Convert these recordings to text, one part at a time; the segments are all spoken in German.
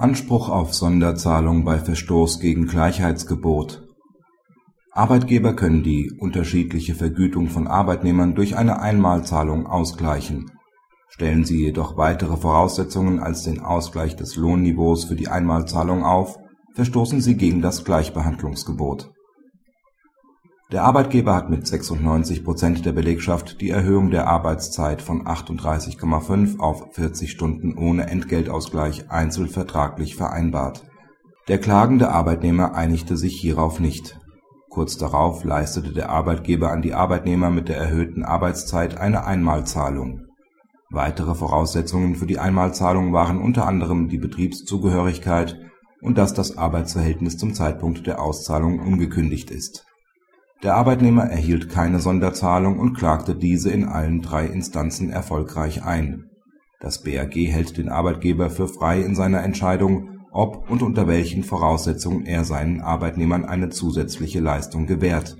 Anspruch auf Sonderzahlung bei Verstoß gegen Gleichheitsgebot Arbeitgeber können die unterschiedliche Vergütung von Arbeitnehmern durch eine Einmalzahlung ausgleichen. Stellen sie jedoch weitere Voraussetzungen als den Ausgleich des Lohnniveaus für die Einmalzahlung auf, verstoßen sie gegen das Gleichbehandlungsgebot. Der Arbeitgeber hat mit 96 Prozent der Belegschaft die Erhöhung der Arbeitszeit von 38,5 auf 40 Stunden ohne Entgeltausgleich einzelvertraglich vereinbart. Der klagende Arbeitnehmer einigte sich hierauf nicht. Kurz darauf leistete der Arbeitgeber an die Arbeitnehmer mit der erhöhten Arbeitszeit eine Einmalzahlung. Weitere Voraussetzungen für die Einmalzahlung waren unter anderem die Betriebszugehörigkeit und dass das Arbeitsverhältnis zum Zeitpunkt der Auszahlung ungekündigt ist der Arbeitnehmer erhielt keine Sonderzahlung und klagte diese in allen drei Instanzen erfolgreich ein. Das BAG hält den Arbeitgeber für frei in seiner Entscheidung, ob und unter welchen Voraussetzungen er seinen Arbeitnehmern eine zusätzliche Leistung gewährt.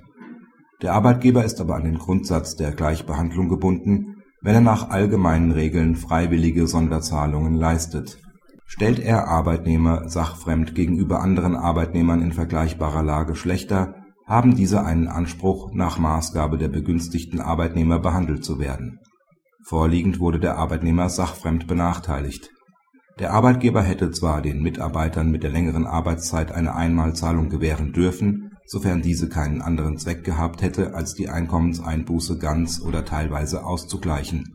Der Arbeitgeber ist aber an den Grundsatz der Gleichbehandlung gebunden, wenn er nach allgemeinen Regeln freiwillige Sonderzahlungen leistet. Stellt er Arbeitnehmer sachfremd gegenüber anderen Arbeitnehmern in vergleichbarer Lage schlechter haben diese einen Anspruch, nach Maßgabe der begünstigten Arbeitnehmer behandelt zu werden. Vorliegend wurde der Arbeitnehmer sachfremd benachteiligt. Der Arbeitgeber hätte zwar den Mitarbeitern mit der längeren Arbeitszeit eine Einmalzahlung gewähren dürfen, sofern diese keinen anderen Zweck gehabt hätte, als die Einkommenseinbuße ganz oder teilweise auszugleichen.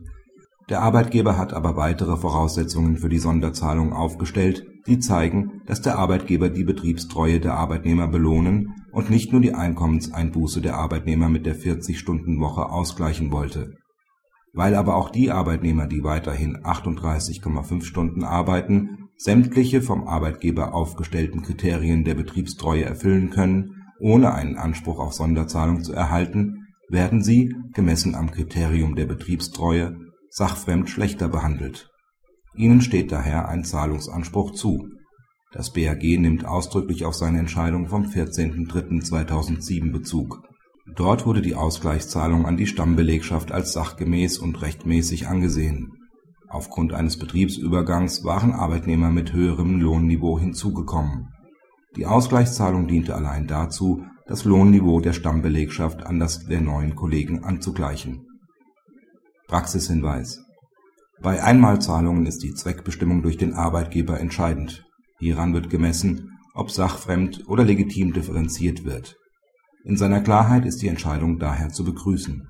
Der Arbeitgeber hat aber weitere Voraussetzungen für die Sonderzahlung aufgestellt die zeigen, dass der Arbeitgeber die Betriebstreue der Arbeitnehmer belohnen und nicht nur die Einkommenseinbuße der Arbeitnehmer mit der 40-Stunden-Woche ausgleichen wollte. Weil aber auch die Arbeitnehmer, die weiterhin 38,5 Stunden arbeiten, sämtliche vom Arbeitgeber aufgestellten Kriterien der Betriebstreue erfüllen können, ohne einen Anspruch auf Sonderzahlung zu erhalten, werden sie, gemessen am Kriterium der Betriebstreue, sachfremd schlechter behandelt Ihnen steht daher ein Zahlungsanspruch zu. Das BAG nimmt ausdrücklich auf seine Entscheidung vom 14.03.2007 Bezug. Dort wurde die Ausgleichszahlung an die Stammbelegschaft als sachgemäß und rechtmäßig angesehen. Aufgrund eines Betriebsübergangs waren Arbeitnehmer mit höherem Lohnniveau hinzugekommen. Die Ausgleichszahlung diente allein dazu, das Lohnniveau der Stammbelegschaft an das der neuen Kollegen anzugleichen. Praxishinweis bei Einmalzahlungen ist die Zweckbestimmung durch den Arbeitgeber entscheidend. Hieran wird gemessen, ob sachfremd oder legitim differenziert wird. In seiner Klarheit ist die Entscheidung daher zu begrüßen